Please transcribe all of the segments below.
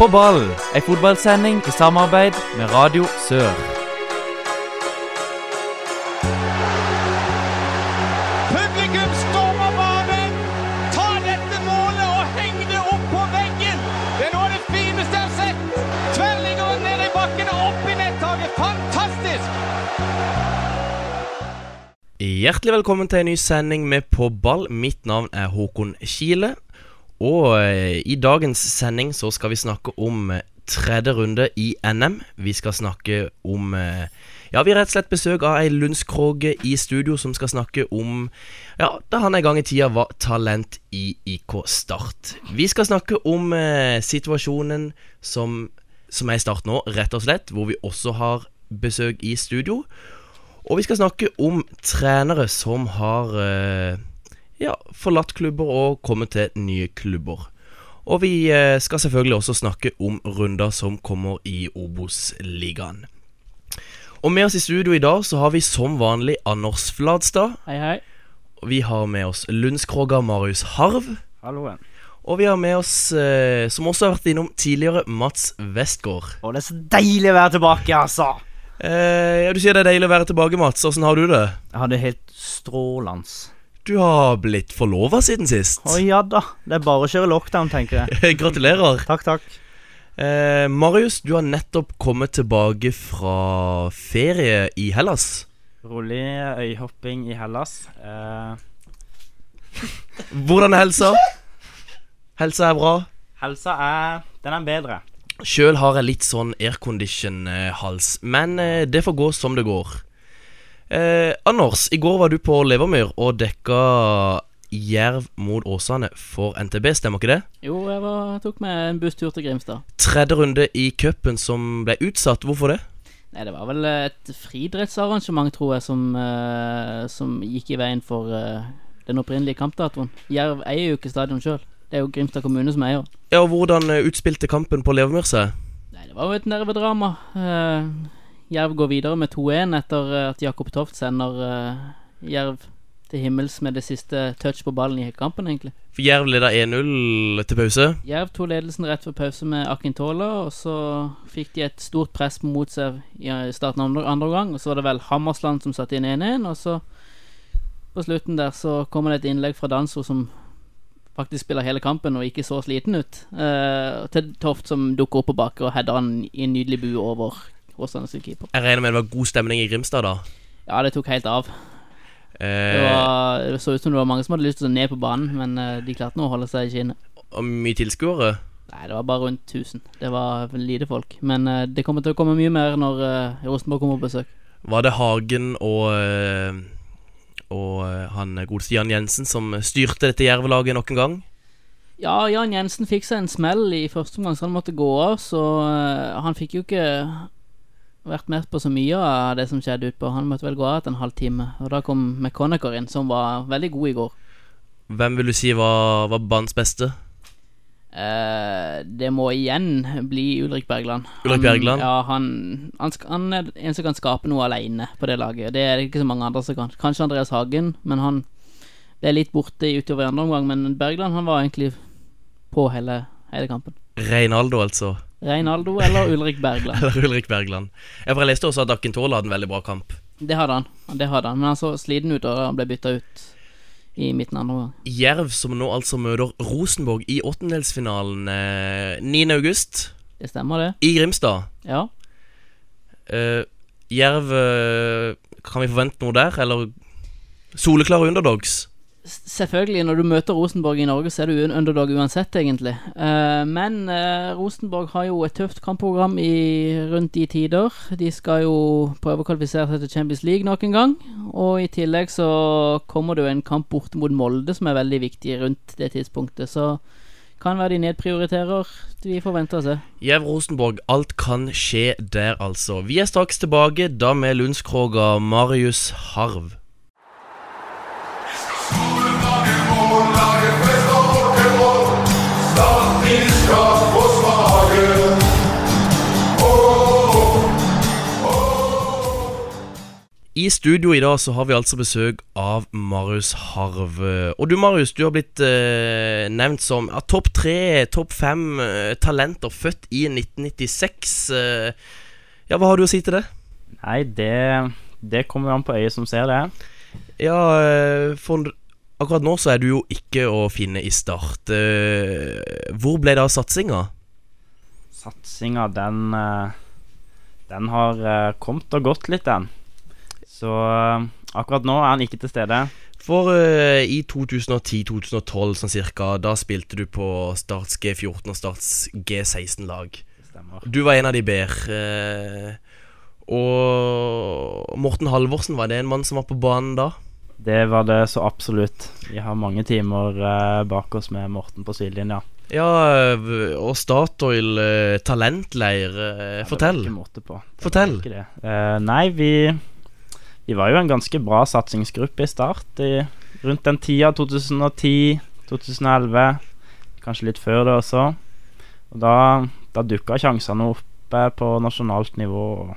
På ball, ei fotballsending i samarbeid med Radio Sør. Publikum stormer banen! Ta dette målet og heng det opp på veggen! Det er noe av det fineste jeg har sett! Tverrliggeren ned i bakken og opp i nettaket. Fantastisk! Hjertelig velkommen til en ny sending med På ball. Mitt navn er Håkon Kile. Og eh, i dagens sending så skal vi snakke om eh, tredje runde i NM. Vi skal snakke om eh, Ja, vi har rett og slett besøk av ei Lundskroge i studio som skal snakke om Ja, da han en gang i tida var talent i IK Start. Vi skal snakke om eh, situasjonen som, som er i Start nå, rett og slett, hvor vi også har besøk i studio. Og vi skal snakke om trenere som har eh, ja, forlatt klubber og kommet til nye klubber. Og vi eh, skal selvfølgelig også snakke om runder som kommer i Obos-ligaen. Og med oss i studio i dag så har vi som vanlig Anders Fladstad. Hei, hei. Vi har med oss Lundskroga Marius Harv. Halloen. Og vi har med oss, eh, som også har vært innom tidligere, Mats Westgård. Å, det er så deilig å være tilbake, altså. Eh, ja, Du sier det er deilig å være tilbake, Mats. Åssen har du det? Jeg har det helt strålende. Du har blitt forlova siden sist. Å ja da. Det er bare å kjøre lockdown, tenker jeg. Gratulerer. Takk, takk. Eh, Marius, du har nettopp kommet tilbake fra ferie i Hellas. Rolig øyhopping i Hellas. Eh, Hvordan er helsa? Helsa er bra. helsa er Den er bedre. Sjøl har jeg litt sånn aircondition-hals, men eh, det får gå som det går. Eh, Anders, i går var du på Levermyr og dekka Jerv mot Åsane for NTB, stemmer ikke det? Jo, jeg var, tok med en busstur til Grimstad. Tredje runde i cupen som ble utsatt. Hvorfor det? Nei, det var vel et friidrettsarrangement, tror jeg, som, uh, som gikk i veien for uh, den opprinnelige kampdatoen. Jerv eier jo ikke stadion sjøl. Det er jo Grimstad kommune som eier. Ja, og Hvordan eh, utspilte kampen på Levermyr seg? Nei, det var jo et nervedrama. Eh, Jerv går videre med 2-1 etter eh, at Jakob Toft sender eh, Jerv til himmels med det siste touch på ballen i kampen, egentlig. For Jerv leda 1-0 til pause. Jerv tok ledelsen rett før pause med Akintola, og så fikk de et stort press mot seg i starten av andre, andre gang. Og så var det vel Hammersland som satte inn 1-1, og så på slutten der så kommer det et innlegg fra Danso som faktisk spiller hele kampen og ikke så sliten ut, eh, til Toft som dukker opp på bakke og header han i en nydelig bue over Åsane sin keeper. Jeg regner med det var god stemning i Grimstad, da. Ja, det tok helt av. Det, Eh, var, det så ut som det var mange som hadde lyst til å ned på banen, men eh, de klarte nå å holde seg i skinnet. og mye tilskuere. Nei, det var bare rundt 1000. Det var lite folk. Men eh, det kommer til å komme mye mer når eh, Rosenborg kommer på besøk. Var det Hagen og Og han godeste Jan Jensen som styrte dette jervelaget nok en gang? Ja, Jan Jensen fikk seg en smell i første omgang, så han måtte gå av. Så han fikk jo ikke vært med på så mye av det som skjedde utpå. Han måtte vel gå av etter en halvtime. Og da kom McConaughey inn, som var veldig god i går. Hvem vil du si var, var banens beste? Eh, det må igjen bli Ulrik Bergland. Ulrik Han- Bergland? Ja, han, han, han er en som kan skape noe alene på det laget. Det er det ikke så mange andre som kan. Kanskje Andreas Hagen, men han ble litt borte utover i andre omgang. Men Bergland han var egentlig på hele, hele kampen. Reinaldo, altså. Reinaldo eller Ulrik Bergland. Eller Ulrik Bergland. Jeg bare leste også at Akintola hadde en veldig bra kamp. Det hadde han. Det hadde han Men han så sliten ut, og han ble bytta ut i midten av gang Jerv som nå altså møter Rosenborg i åttendelsfinalen eh, 9. august Det stemmer, det. i Grimstad. Ja. Uh, Jerv eh, Kan vi forvente noe der, eller soleklare underdogs? Selvfølgelig, når du møter Rosenborg i Norge, så er du en underdog uansett, egentlig. Eh, men eh, Rosenborg har jo et tøft kampprogram i, rundt de tider. De skal jo prøve å kvalifisere seg til Champions League nok en gang. Og i tillegg så kommer det jo en kamp borte mot Molde som er veldig viktig rundt det tidspunktet. Så kan være de nedprioriterer. Vi får vente og se. Jev Rosenborg, alt kan skje der, altså. Vi er straks tilbake, da med Lundskroga Marius Harv. I studio i dag så har vi altså besøk av Marius Harv. Og du Marius, du har blitt eh, nevnt som ja, topp tre, topp fem eh, talenter født i 1996. Eh, ja, hva har du å si til det? Nei, det, det kommer jo an på øyet som ser det. Ja, eh, for akkurat nå så er du jo ikke å finne i Start. Eh, hvor ble det av satsinga? Satsinga, den eh, Den har eh, kommet og gått litt, den. Så akkurat nå er han ikke til stede. For uh, i 2010-2012 sånn cirka, da spilte du på Starts G14 og Starts G16-lag. Du var en av de bedre. Uh, og Morten Halvorsen, var det en mann som var på banen da? Det var det så absolutt. Vi har mange timer eh, bak oss med Morten på sidelinja. Ja, eh, og Statoil eh, talentleir. Fortell. Ja, det på. Det Fortell. Eh, nei, vi Vi var jo en ganske bra satsingsgruppe i start. I, rundt den tida, 2010, 2011. Kanskje litt før det også. Og da, da dukka sjansene opp på nasjonalt nivå.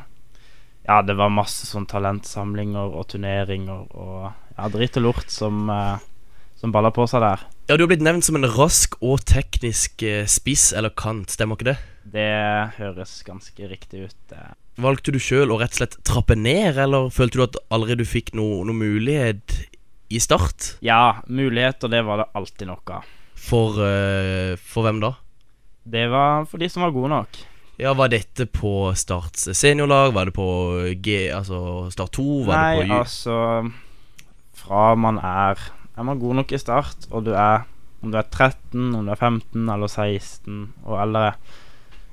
Ja, det var masse sånn talentsamlinger og turneringer og ja, dritt og lort som, eh, som baller på seg der. Ja, Du har blitt nevnt som en rask og teknisk eh, spiss eller kant, stemmer ikke det? Det høres ganske riktig ut. Valgte du sjøl å rett og slett trappe ned, eller følte du at aldri du fikk noen noe mulighet i start? Ja, muligheter, det var det alltid noe av. For, eh, for hvem da? Det var for de som var gode nok. Ja, Var dette på Starts seniorlag? Var det på G, altså Start 2? Var Nei, det på altså Fra man er Er man god nok i start, og du er Om du er 13, om du er 15 eller 16 og eldre,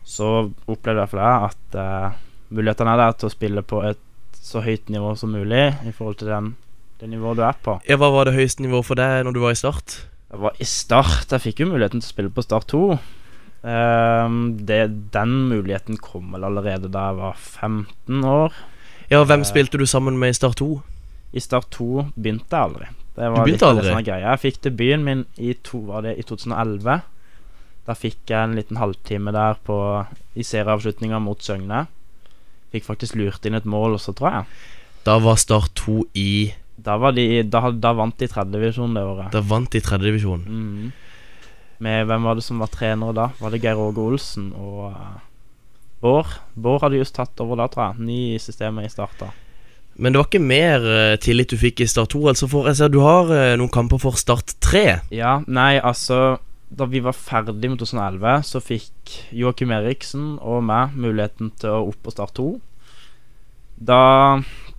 så opplever i hvert fall jeg at eh, mulighetene er der til å spille på et så høyt nivå som mulig i forhold til den, det nivået du er på. Ja, Hva var det høyeste nivået for deg når du var i Start? Jeg var i start. Jeg fikk jo muligheten til å spille på Start 2. Ehm, det, den muligheten kom vel allerede da jeg var 15 år. Ja, Hvem Eh. spilte du sammen med i Start 2? I Start 2 begynte jeg aldri. Det Du begynte litt aldri? Sånn greie. Jeg fikk debuten min i, to, var det i 2011. Da fikk jeg en liten halvtime der på, i serieavslutninga mot Søgne. Fikk faktisk lurt inn et mål også, tror jeg. Da var Start 2 i Da, var de, da, da vant de tredjedivisjon det året. Da vant de tredje divisjon. Mhm. Med hvem var det som var trenere da? Var det Geir Åge Olsen og uh, Bård? Bård hadde just tatt over da, tror jeg. Ny i systemet i starta. Men det var ikke mer eh, tillit du fikk i Start 2. Altså for jeg ser Du har eh, noen kamper for Start 3. Ja, nei, altså Da vi var ferdig med 2011, så fikk Joakim Eriksen og meg muligheten til å opp på Start 2. Da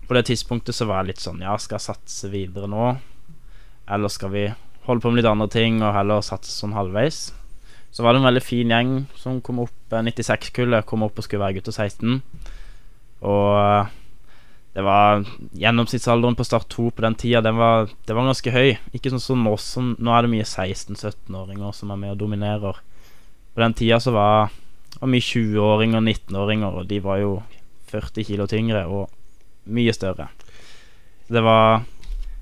På det tidspunktet så var jeg litt sånn Ja, skal jeg satse videre nå? Eller skal vi holde på med litt andre ting og heller satse sånn halvveis? Så var det en veldig fin gjeng som kom opp, eh, 96-kullet kom opp og skulle være gutter 16. Og eh, det var Gjennomsnittsalderen på Start 2 på den tida Den var, det var ganske høy. Ikke sånn som nå som Nå er det mye 16-17-åringer som er med og dominerer. På den tida så var det mye 20-åringer og 19-åringer, og de var jo 40 kilo tyngre og mye større. Det var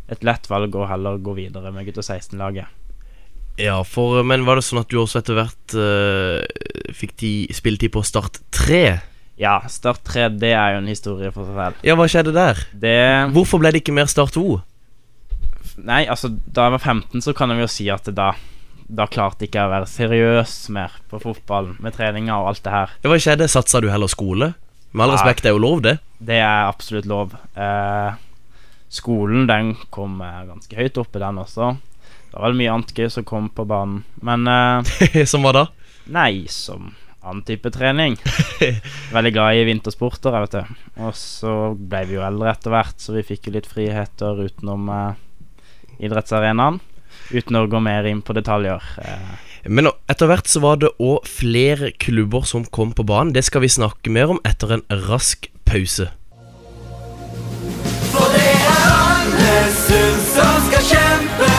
et lett valg å heller gå videre med gutter 16-laget. Ja, for Men var det sånn at du også etter hvert uh, fikk de spilletid på Start 3? Ja, Start 3 det er jo en historie for seg selv. Ja, hva skjedde der? Det Hvorfor ble det ikke mer Start 2? Nei, altså, da jeg var 15, så kan jeg jo si at da Da klarte ikke jeg å være seriøs mer på fotballen, med treninga og alt det her. Ja, Hva skjedde? Satsa du heller skole? Med all respekt, det er jo lov, det. Det er absolutt lov. Eh, skolen, den kom eh, ganske høyt oppe, den også. Det var mye annet gøy som kom på banen. Men eh, Som var da? nei, som annen type trening. Veldig glad i vintersporter, jeg vet du. Og så ble vi jo eldre etter hvert, så vi fikk jo litt friheter utenom eh, idrettsarenaen. Uten å gå mer inn på detaljer. Eh, Men etter hvert så var det òg flere klubber som kom på banen. Det skal vi snakke mer om etter en rask pause. For det er Andesund som skal kjempe.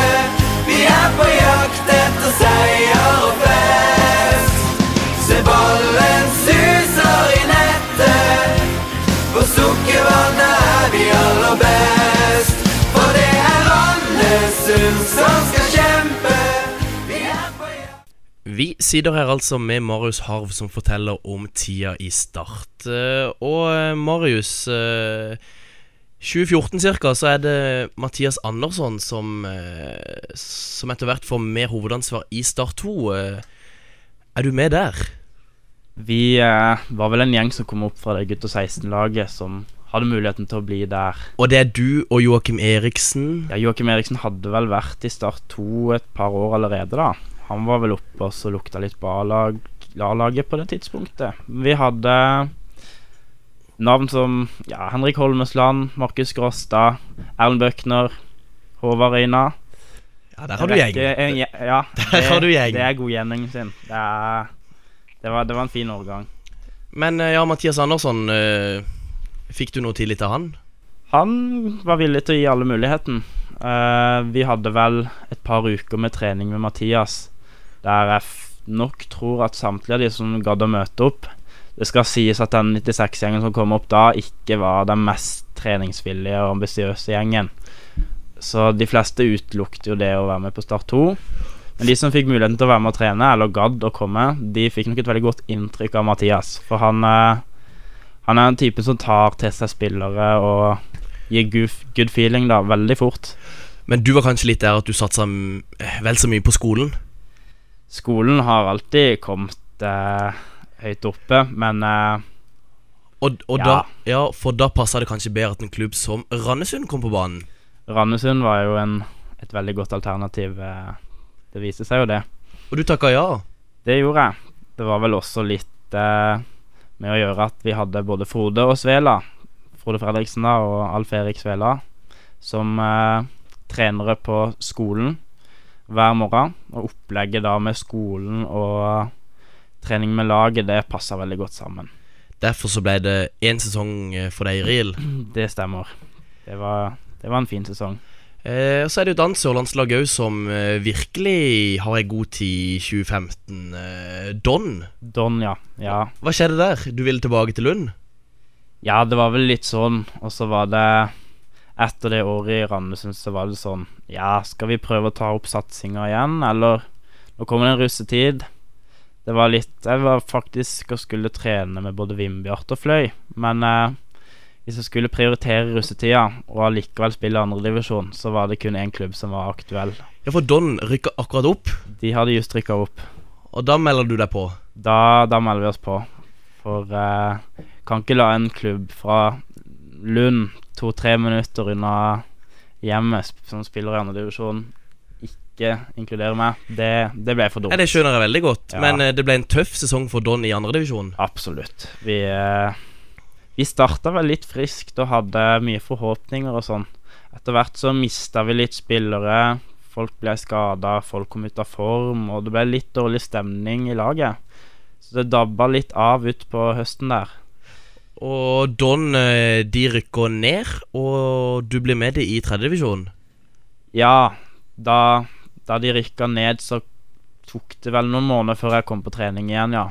Vi er på jakt etter seier og fest. Andesund som skal kjempe. Vi er på jakt Vi sitter her altså med Marius Harv, som forteller om tida i Start. Eh, Og eh, Marius, eh, 2014 cirka, så er det Mathias Andersson som, eh, som etter hvert får mer hovedansvar i Start 2. Eh, er du med der? Vi eh, var vel en gjeng som kom opp fra det gutt- og 16-laget, som hadde muligheten til å bli der. Og det er du og Joakim Eriksen. Ja, Joakim Eriksen hadde vel vært i Start 2 et par år allerede, da. Han var vel oppe og så lukta litt på A-lag- A-laget på det tidspunktet. Vi hadde navn som ja, Henrik Holmesland, Markus Gråstad, Erlend Bøckner, Håvard Reina. Ja, der har du gjeng. En ja, Der har du gjeng. Det er god gjengen sin. Det, er, det, var, det var en fin årgang. Men eh, ja, Mathias Andersson, eh, fikk du noe tillit av han? Han var villig til å gi alle muligheten. Uh, vi hadde vel et par uker med trening med Mathias, der jeg nok tror at samtlige av de som gadd å møte opp Det skal sies at den 96-gjengen som kom opp da, ikke var den mest treningsvillige og ambisiøse gjengen. Så de fleste utelukket jo det å være med på Start 2. Men de som fikk muligheten til å være med og trene, eller gadd å komme, de fikk nok et veldig godt inntrykk av Mathias. For han, eh, han er en type som tar til seg spillere og gir good, feeling da, veldig fort. Men du var kanskje litt der at du satsa mm, vel så mye på skolen? Skolen har alltid kommet eh, høyt oppe, men eh, Og, og Ja. da, ja, for da passa det kanskje bedre at en klubb som Randesund kom på banen. Randesund var jo en, et veldig godt alternativ. Eh, det viste seg jo det. Og du takka ja. Det gjorde jeg. Det var vel også litt eh, med å gjøre at vi hadde både Frode og Svela, Frode Fredriksen da, og Alf Erik Svela, som eh, trenere på skolen hver morgen. Og opplegget da med skolen og trening med laget, det passa veldig godt sammen. Derfor så ble det én sesong eh, for deg i RIL. Det stemmer. Det var, det var en fin sesong. Eh, så er det jo et annet sørlandslag òg som eh, virkelig har ei god tid i 2015. Eh, Don. Don, ja. ja. Hva skjedde der? Du ville tilbake til Lund? Ja, det var vel litt sånn. Og så var det Etter det året i Randesund så var det sånn Ja, skal vi prøve å ta opp satsinga igjen, eller Nå kommer det en russetid. Det var litt Jeg var faktisk og skulle trene med både Vindbjart og Fløy, men eh, hvis jeg skulle prioritere russetida og allikevel spille andredivisjon, så var det kun én klubb som var aktuell. Ja, for Don rykka akkurat opp, De hadde just rykka opp. og da melder du deg på. Da, da melder vi oss på. For eh, kan ikke la en klubb fra Lund, to-tre minutter unna hjemmet, som spiller i andredivisjon, ikke inkludere meg. Det, det ble for dumt. Ja, Det skjønner jeg veldig godt, Ja. men eh, det ble en tøff sesong for Don i andredivisjon. Absolutt. Vi, eh, vi starta vel litt friskt og hadde mye forhåpninger og sånn. Etter hvert så mista vi litt spillere. Folk ble skada, folk kom ut av form, og det ble litt dårlig stemning i laget. Så det dabba litt av utpå høsten der. Og Don eh, de rykker ned, og du blir med dem i tredjedivisjon. Ja, da, da de rykka ned, så tok det vel noen måneder før jeg kom på trening igjen, ja.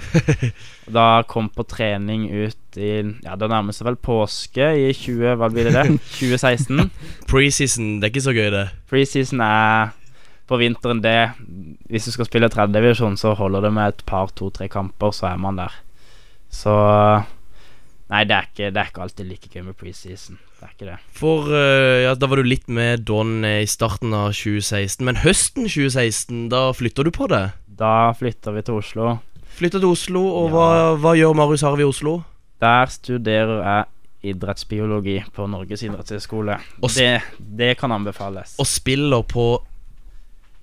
Da kom på trening ut i Ja, det nærmer seg vel påske i 20 Hva blir det? det? 2016. Preseason, det er ikke så gøy, det. Preseason er på vinteren det Hvis du skal spille tredjedivisjon, så holder det med et par, to-tre kamper, så er man der. Så Nei, det er ikke, det er ikke alltid like gøy med preseason. Det er ikke det. For uh, ja, da var du litt med Don eh, i starten av 2016, men høsten 2016, da flytter du på det? Da flytter vi til Oslo. Flytter til Oslo, og Ja. hva, hva gjør Marius Harv i Oslo? Der studerer jeg idrettsbiologi på Norges idrettshøgskole. Det, det kan anbefales. Og spiller på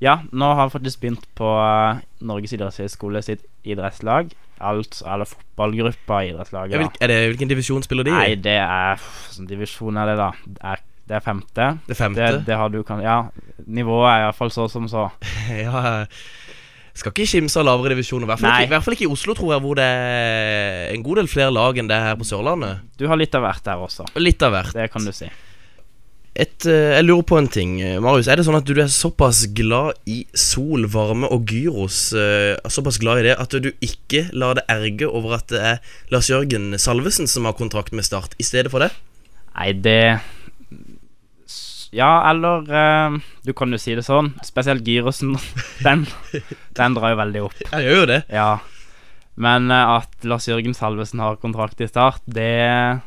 Ja, nå har vi faktisk begynt på eh, Norges idrettshøgskole sitt idrettslag. Alt, eller fotballgruppa i idrettslaget. da. er det, Hvilken divisjon spiller de i? Nei, det er Hvilken divisjon er det, da? Det er, det er femte. Det femte? Det, det har du kan Ja, nivået er iallfall så som så. ja, skal ikke kimse av lavere divisjoner. I hvert fall ikke, i hvert fall ikke i Oslo, tror jeg, hvor det er en god del flere lag enn det er her på Sørlandet. Du har litt av hvert der også. Litt av hvert. Det kan du si. Et, eh, jeg lurer på en ting, eh, Marius. Er det sånn at du er såpass glad i sol, varme og gyros, eh, såpass glad i det, at du ikke lar det erge over at det er Lars Jørgen Salvesen som har kontrakt med Start, i stedet for det? Nei, det Ja, eller Du kan jo si det sånn. Spesielt gyrosen. Den, den drar jo veldig opp. Jeg gjør jo det. Ja. Men at Lars Jørgen Salvesen har kontrakt i Start, det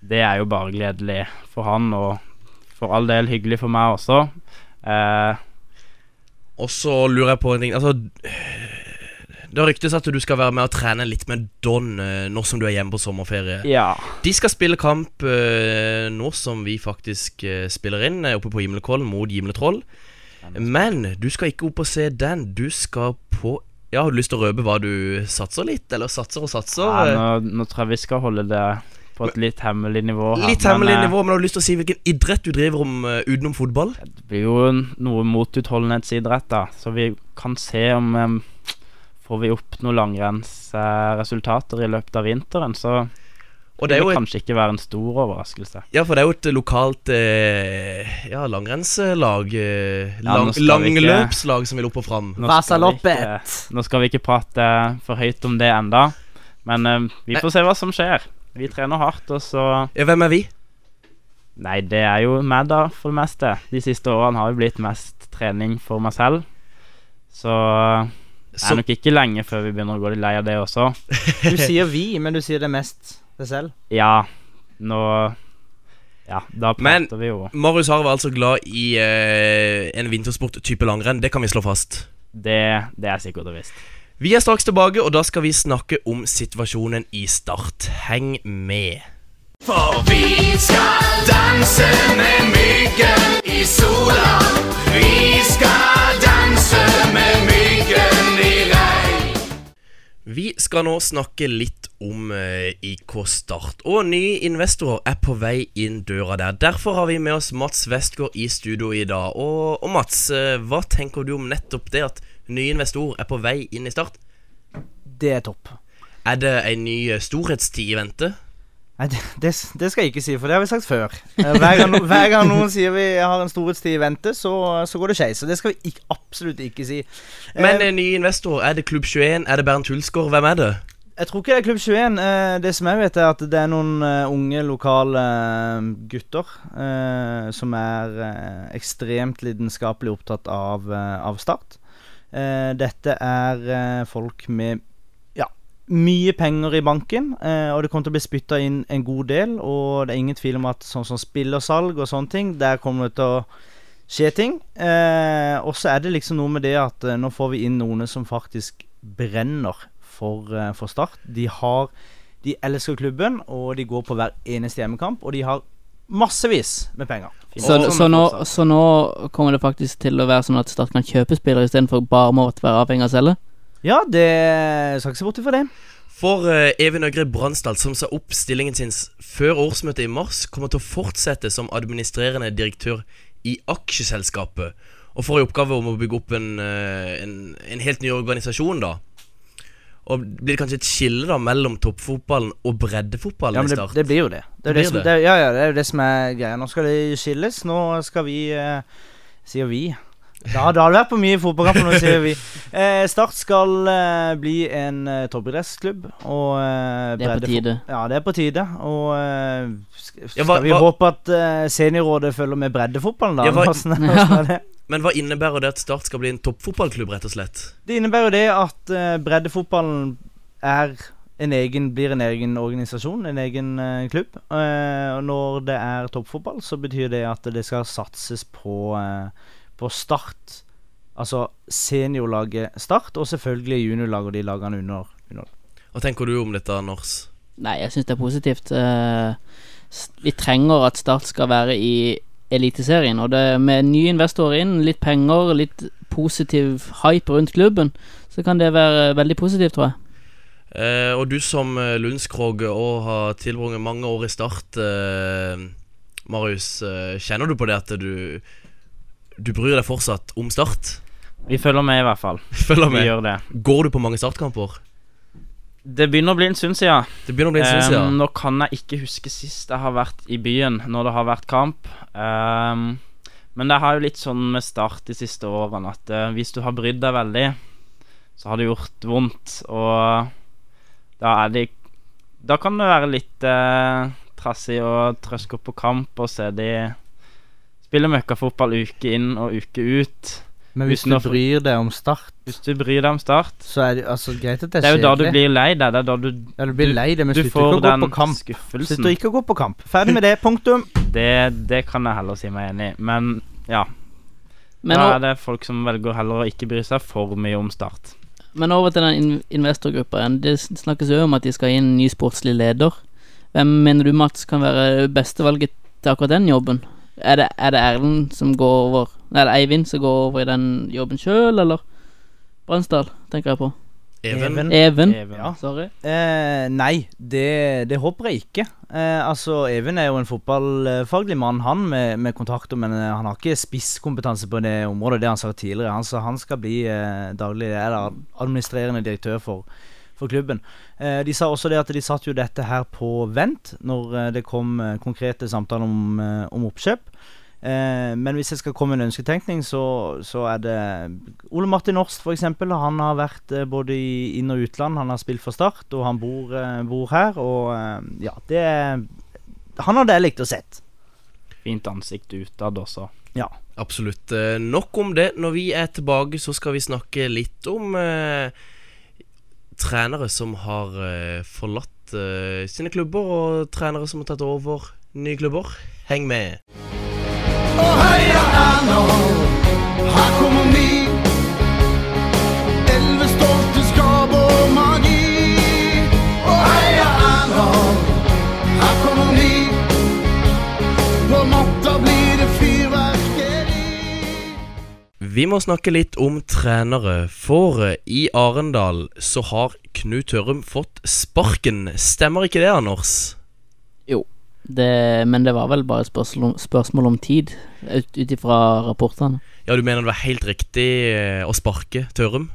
det er jo bare gledelig for han, og for all del hyggelig for meg også. Eh, Og så lurer jeg på en ting Altså Det ryktes at du skal være med og trene litt med Don Når nå som du er hjemme på sommerferie. ja. De skal spille kamp eh, nå som vi faktisk eh, spiller inn, eh, oppe på Gimlekollen mot Gimletroll. Men du skal ikke opp og se den. Du skal på Ja, Har du lyst til å røpe hva du satser litt? Eller satser og satser? Ja, Eh, nå, nå tror jeg vi skal holde det på et litt hemmelig nivå. her, Litt hemmelig men, nivå, men har du lyst til å si hvilken idrett du driver om uh, utenom fotball? Det blir jo noe motutholdenhetsidrett, da. Så vi kan se om um, Får vi opp noen langrennsresultater i løpet av vinteren, så Og det vil er jo det et, kanskje ikke være en stor overraskelse. ja, for det er jo et lokalt eh, Ja, langrennslag. Eh, lang, ja, ikke- langløpslag som vil opp og fram. Nå skal, ikke, nå skal vi ikke prate for høyt om det enda, men eh, vi får se hva som skjer. Vi trener hardt, og så Ja, hvem er vi? Nei, det er jo meg, da, for det meste. De siste årene har jo blitt mest trening for meg selv. Så det er nok ikke lenge før vi begynner å gå litt lei av det også. Du sier vi, men du sier det mest deg selv. Ja, nå Ja, da Men- prater vi jo. Marius Harv er altså glad i eh, en vintersport type langrenn. Det kan vi slå fast. Det, det er sikkert og visst. Vi er straks tilbake, og da skal vi snakke om situasjonen i Start. Heng med. For vi skal danse med myggen i sola. Vi skal danse med myggen i regn. Vi skal nå snakke litt om eh, IK Start. Og nye investorer er på vei inn døra der. Derfor har vi med oss Mats Westgård i studio i dag. Og, og Mats, eh, hva tenker du om nettopp det at nye investor er på vei inn i Start? Det er topp. Er det en ny eh, storhetstid i vente? Nei, det, det, det skal jeg ikke si, for det har vi sagt før. Eh, Hver gang, hver gang noen sier vi har en storhetstid i vente, så, så går det skeis. Så det skal vi ikke, absolutt ikke si. Men Eh, eh, nye investorer, er det Klubb 21? Er det Bernt Hulsgaard? Hvem er det? Jeg tror ikke det er Klubb 21. Eh, det som jeg vet, er at det er noen unge lokale gutter som er ekstremt lidenskapelig opptatt av, av Start. Eh, dette er eh, folk med ja, mye penger i banken, eh, og det kommer til å bli spytta inn en god del. Og det er ingen tvil om at sånn som spillersalg og sånne ting, der kommer det til å skje ting. Og så er det liksom noe med det at nå får vi inn noen som faktisk brenner for, for Start. De har De elsker klubben, og de går på hver eneste hjemmekamp. Og de har massevis med penger. Så, så, nå, så nå kommer det faktisk til å være sånn at Start kan kjøpe spillere istedenfor bare måtte være avhengig av å selge? Ja, det skal ikke se bort ifra det. For uh, Even Øgre Bransdal, som sa opp stillingen sin før årsmøtet i mars, kommer til å fortsette som administrerende direktør i aksjeselskapet. Og får i oppgave om å bygge opp en, eh, en, en helt ny organisasjon, da. Og blir det kanskje et skille da mellom toppfotballen og breddefotballen Ja, men i det, Start? det blir jo det. Det er Det det, som, det, ja, ja, det er jo det som er greia. Nå skal det skilles. Nå skal vi eh, Sier vi. Da, da har det vært på mye fotballkamper, nå sier vi. Eh, Start skal eh, bli en eh, toppidrettsklubb. Og eh, Det er på tide. Ja, det er på tide. Og eh, sk- skal Ja, hva- vi hva- håpe at eh, seniorrådet følger med breddefotballen, da? Ja, hva- Hvordan er- hvordan er det? Men hva innebærer det at Start skal bli en toppfotballklubb, rett og slett? Det innebærer jo det at eh, breddefotballen er en egen, blir en egen organisasjon, en egen eh, klubb. Eh, og når det er toppfotball, så betyr det at det skal satses på, eh, på Start. Altså seniorlaget Start, og selvfølgelig juniorlaget og de lagene under. under. Hva tenker du om dette, Anders? Nei, jeg syns det er positivt. Eh, vi trenger at Start skal være i Eliteserien. Og det med nye investorer inn, litt penger, litt positiv hype rundt klubben, så kan det være veldig positivt, tror jeg. Eh, og du som uh, Lundskrog og har tilbrakt mange år i Start, eh, Marius, eh, kjenner du på det at du Du bryr deg fortsatt om Start? Vi følger med, i hvert fall. Følger Vi med. gjør det. Går du på mange startkamper? Det begynner å bli en stund siden. Det begynner å bli en stund Ehm, um, nå kan jeg ikke huske sist jeg har vært i byen når det har vært kamp. Um, men det har jo litt sånn med Start de siste årene at uh, hvis du har brydd deg veldig, så har det gjort vondt. Og da er det Da kan det være litt uh, trassig å trøske opp på kamp og se de spille møkkafotball uke inn og uke ut. Men hvis du bryr deg om Start, Hvis du bryr deg om Start så er det altså greit at det Det er er jo da du blir lei deg. Det er da du, Ja, du blir lei deg, men du slutter får ikke å gå på kamp. skuffelsen. Slutter ikke å gå på kamp. Ferdig med det. Punktum. Det, det kan jeg heller si meg enig i. Men ja, Men, da er det folk som velger heller å ikke bry seg for mye om Start. men over til den in investorgruppa igjen. Det snakkes jo om at de skal inn ny sportslig leder. Hvem mener du, Mats, kan være beste valget til akkurat den jobben? Er det, er det Erlend som går over Nei, er det Eivind som går over i den jobben sjøl, eller? Bransdal, tenker jeg på. Even. Even. Even. Even. Ja. Sorry. Eh, nei, det, det håper jeg ikke. Eh, altså, Even er jo en fotballfaglig mann, han, med, med kontakter, men eh, han har ikke spisskompetanse på det området. Det han sa tidligere. Han, så han skal bli eh, daglig eller administrerende direktør for, for klubben. Eh, de sa også det at de satte jo dette her på vent når eh, det kom eh, konkrete samtaler om, om oppkjøp. Eh, men hvis jeg skal komme med en ønsketenkning, så, så er det Ole Martin Orst, f.eks. Han har vært eh, både i inn- og utland. Han har spilt for Start, og han bor, eh, bor her. Og eh, ja, det er Han hadde jeg likt å sett. Fint ansikt utad også. Ja. Absolutt. Nok om det. Når vi er tilbake, så skal vi snakke litt om eh, trenere som har eh, forlatt eh, sine klubber, og trenere som har tatt over nye klubber. Heng med. Og heia Erna, her kommer vi. Elleve Vi må snakke litt om trenere, for eh, i Arendal så har Knut Tørum fått sparken. Stemmer ikke det, Anders? Det, men det var vel bare spørsmål om, spørsmål om tid, ut ut ifra rapportene. Ja, du mener det var helt riktig eh, å sparke Tørum?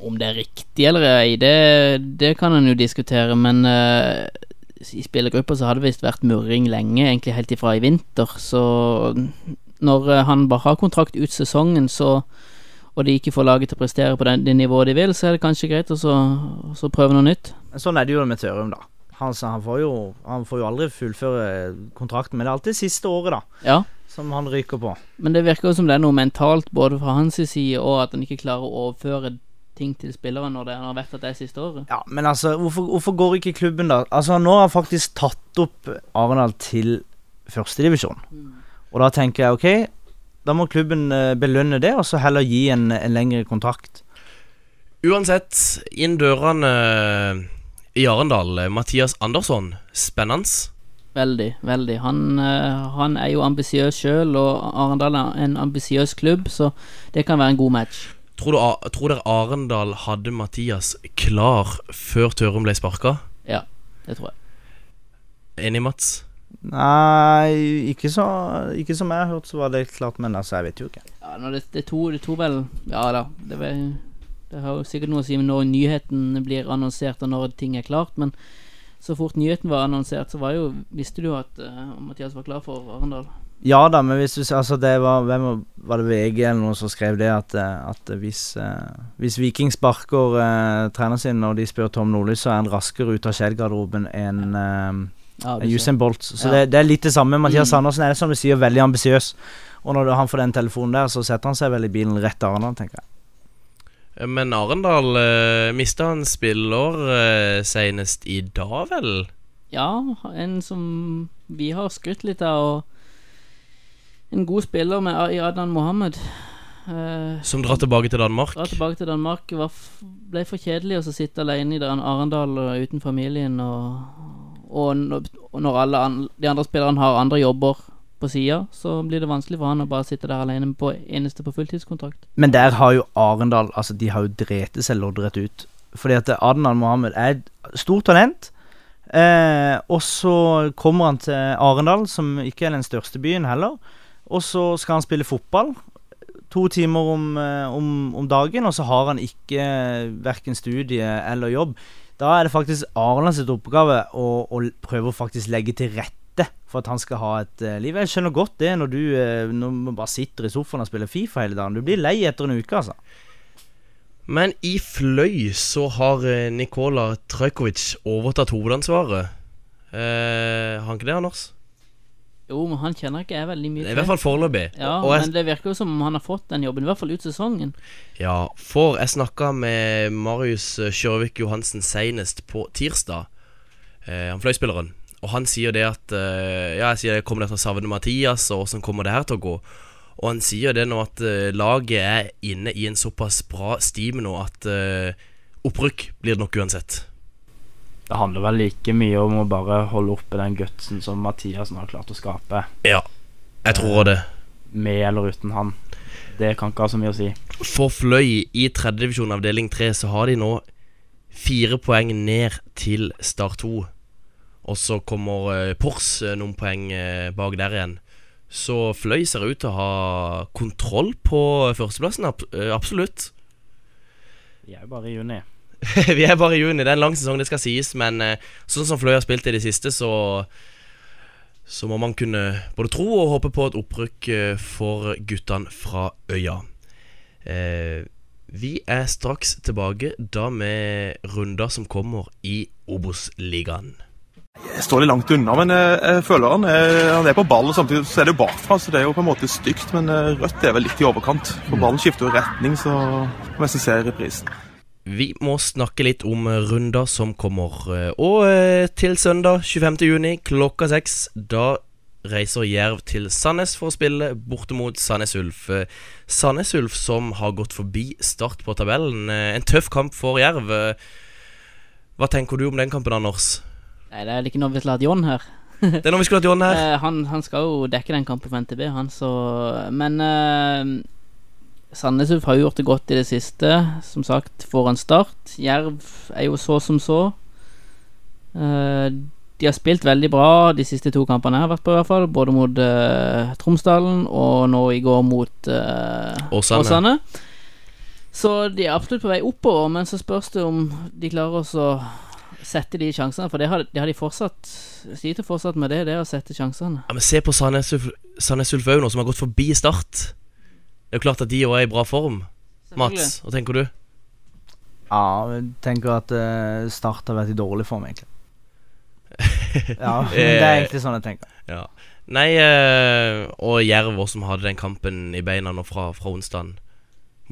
Om det er riktig eller ei, det, det kan en jo diskutere, men uh, i spillergruppa så har det visst vært murring lenge, egentlig helt ifra i vinter, så når eh, han bare har kontrakt ut sesongen, så og de ikke får laget til å prestere på det nivået de vil, så er det kanskje greit å så, så prøve noe nytt. Sånn er det jo med Tørum, da. Han, han, får jo, han får jo aldri fullføre kontrakten, men det er alltid siste året, da, Ja, som han ryker på. men det virker jo som det er noe mentalt både fra hans side, og at han ikke klarer å overføre ting til spilleren når det, han vet at det er siste året. Ja, men altså, hvorfor, hvorfor går ikke klubben da Altså, nå har han faktisk tatt opp Arendal til førstedivisjon. Og da tenker jeg ok, da må klubben eh, belønne det, og så heller gi en, en lengre kontrakt. Uansett, inn dørene eh, i Arendal, eh, Mathias Andersson. Spennende. Veldig, veldig. Han, han er jo ambisiøs sjøl, og Arendal er en ambisiøs klubb, så det kan være en god match. Tror, du, tror dere Arendal hadde Mathias klar før Tørum ble sparka? Ja, det tror jeg. Enig, Mats? Nei, ikke, så, ikke som jeg har hørt, så var det klart, men altså, jeg vet jo ikke. Ja, når det, det, to, det to vel Ja da, det, vel, det har jo sikkert noe å si når nyheten blir annonsert, og når ting er klart, men så fort nyheten var annonsert, så var jo Visste du at uh, Mathias var klar for Arendal? Ja da, men hvis du s- Altså, det var Hvem var- var det VG eller noen som skrev det, at, eh, at hvis, eh, hvis Viking sparker eh, treneren sin, og de spør Tom Nordli, så er han raskere ut av Shell-garderoben enn eh, Ja, ser. Usain Bolt. Så Ja. det, det er litt det samme. Mathias Mm. Andersen er som du sier, veldig ambisiøs. Og når han får den telefonen der, så setter han seg vel i bilen rett til Arendal, tenker jeg. Eh, Men Arendal eh, mista en spiller eh, senest i dag, vel? Ja, en som vi har skrytt litt av, og en god spiller med Adnan Mohammed. Eh, Som drar tilbake til Danmark. Drar tilbake til Danmark. Var f ble for kjedelig å sitte alene i Arendal uten familien. Og, og når, alle de andre spillerne har andre jobber på sida, så blir det vanskelig for han å bare sitte der alene på eneste på fulltidskontrakt. Men der har jo Arendal Altså, de har jo drete seg loddrett ut. Fordi at Adnan Mohammed er et stort talent. Eh, og så kommer han til Arendal, som ikke er den største byen heller. Og så skal han spille fotball to timer om, eh, om, om dagen, og så har han ikke verken studie eller jobb. Da er det faktisk Arland sitt oppgave å, å prøve å faktisk legge til rette for at han skal ha et uh, liv. Jeg skjønner godt det når du uh, når bare sitter i sofaen og spiller Fifa hele dagen. Du blir lei etter en uke, altså. Men i Fløy så har eh, Nikola Trajkovic overtatt hovedansvaret. Uh, har han ikke det, Anders? Jo, men han kjenner ikke jeg veldig mye I hvert fall foreløpig. Ja, Og jeg, men det virker jo som om han har fått den jobben, i hvert fall ut sesongen. ja, for jeg snakka med Marius Kjørvik Johansen senest på tirsdag, eh, han fløyspilleren. Og han sier det at eh, Ja, jeg sier jeg kommer til å savne Mathias, og åssen kommer det her til å gå? Og han sier det nå at eh, laget er inne i en såpass bra stime nå at eh, opprykk blir det nok uansett. Det handler vel like mye om å bare holde oppe den gutsen som Mathiassen har klart å skape, Ja, jeg tror det. med eller uten han. Det kan ikke ha så mye å si. For Fløy i tredjedivisjon avdeling 3 så har de nå fire poeng ned til Start 2. Og så kommer eh, Pors eh, noen poeng eh, bak der igjen. Så Fløy ser ut til å ha kontroll på førsteplassen, eh, absolutt. De er jo bare i juni. Vi er bare i juni, det er en lang sesong, det skal sies, men eh, sånn som Fløy har spilt i det siste, så så må man kunne både tro og håpe på et opprykk eh, for guttene fra øya. Eh, vi er straks tilbake da med runder som kommer i Obos-ligaen. Jeg står litt langt unna, men jeg, jeg føler han er, han er på ball. og Samtidig så er det jo bakfra, så det er jo på en måte stygt. Men eh, rødt er vel litt i overkant. For ballen skifter jo retning, så må jeg se reprisen. Vi må snakke litt om runder som kommer. eh, Og eh, til søndag 25.6 klokka seks, da reiser Jerv til Sandnes for å spille borte mot Sandnes Ulf. Eh, Sandnes Ulf som har gått forbi Start på tabellen. En tøff kamp for Jerv. Hva tenker du om den kampen, Anders? Nei, det er ikke noe vi skulle hatt John her. Det er noe vi skulle hatt John her. Han, han skal jo dekke den kampen for NTB, han, så Men eh, Sandnes Ulf har gjort det godt i det siste. Som sagt, får en start. Jerv er jo så som så. Eh, de har spilt veldig bra de siste to kampene jeg har vært på, i hvert fall. Både mot uh, Tromsdalen og nå i går mot uh, Åsane. Åsane. Så de er absolutt på vei oppover, men så spørs det om de klarer å sette de sjansene. For det har, det har de fortsatt Sliter fortsatt med det, det å sette sjansene. Ja, men Se på Sandnes Ulf Sandnes Ulf òg nå, som har gått forbi Start. Det er jo klart at de òg er i bra form. Mats, hva tenker du? Ja, jeg tenker at uh, Start har vært i dårlig form, egentlig. Ja, det er egentlig sånn jeg tenker. Ja. Nei, eh, og Jerv også, som hadde den kampen i beina nå fra, fra onsdagen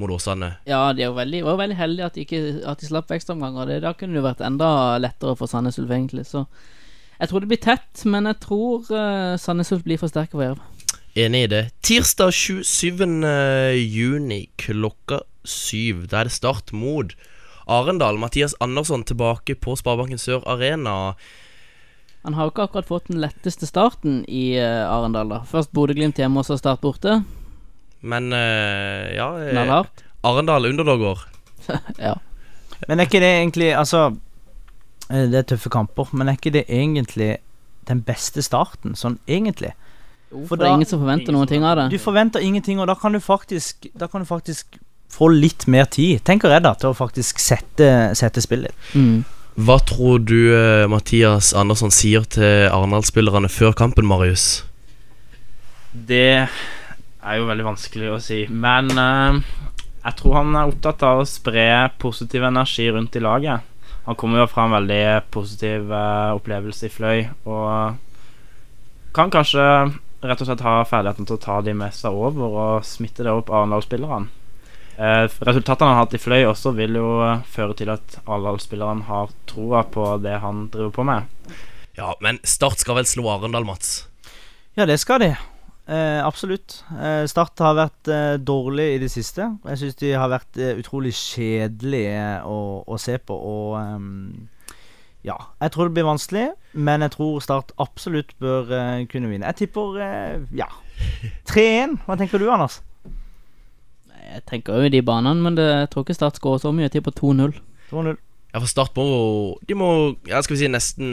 mot Åsane. Ja, de var veldig, var veldig heldige at de, ikke, at de slapp vekstomganger. Da kunne det vært enda lettere for Sandnes Ulf, egentlig. Så jeg tror det blir tett, men jeg tror uh, Sandnes Ulf blir for sterke for Jerv. Enig i det. Tirsdag 27. juni klokka syv. Da er det start mot Arendal. Mathias Andersson tilbake på Sparebanken Sør Arena. Han har jo ikke akkurat fått den letteste starten i uh, Arendal, da. Først Bodø-Glimt hjemme, og så Start borte. Men uh, ja eh, Knallhardt. Arendal underdogger. Ja. Men er ikke det egentlig Altså, eh, det er tøffe kamper, men er ikke det egentlig den beste starten, sånn egentlig? For For det er ingen som forventer noen ting av det. Du forventer ingenting, og da kan du faktisk Da kan du faktisk få litt mer tid, tenker jeg da, til å faktisk sette, sette spillet. Mm. Hva tror du eh, Mathias Andersson sier til Arendal-spillerne før kampen, Marius? Det er jo veldig vanskelig å si. Men uh, jeg tror han er opptatt av å spre positiv energi rundt i laget. Han kommer jo fra en veldig positiv uh, opplevelse i Fløy, og kan kanskje rett og slett ha ferdigheten til å ta de med seg over og smitte det opp Arendal-spillerne. Eh, resultatene han har hatt i Fløy også vil jo eh, føre til at Arendal-spillerne har troa på det han driver på med. Ja, men Start skal vel slå Arendal, Mats? Ja, det skal de. Eh, absolutt. Eh, Start har vært eh, dårlig i det siste. Jeg syns de har vært eh, utrolig kjedelige å, å se på. Og ehm, ja, jeg tror det blir vanskelig, men jeg tror Start absolutt bør uh, kunne vinne. Jeg tipper uh, ja 3-1. Hva tenker du, Anders? Jeg tenker jo i de banene, men det, jeg tror ikke Start skårer så mye. Jeg tipper 2-0. 2-0. Ja, for Start må De må Ja, skal vi si nesten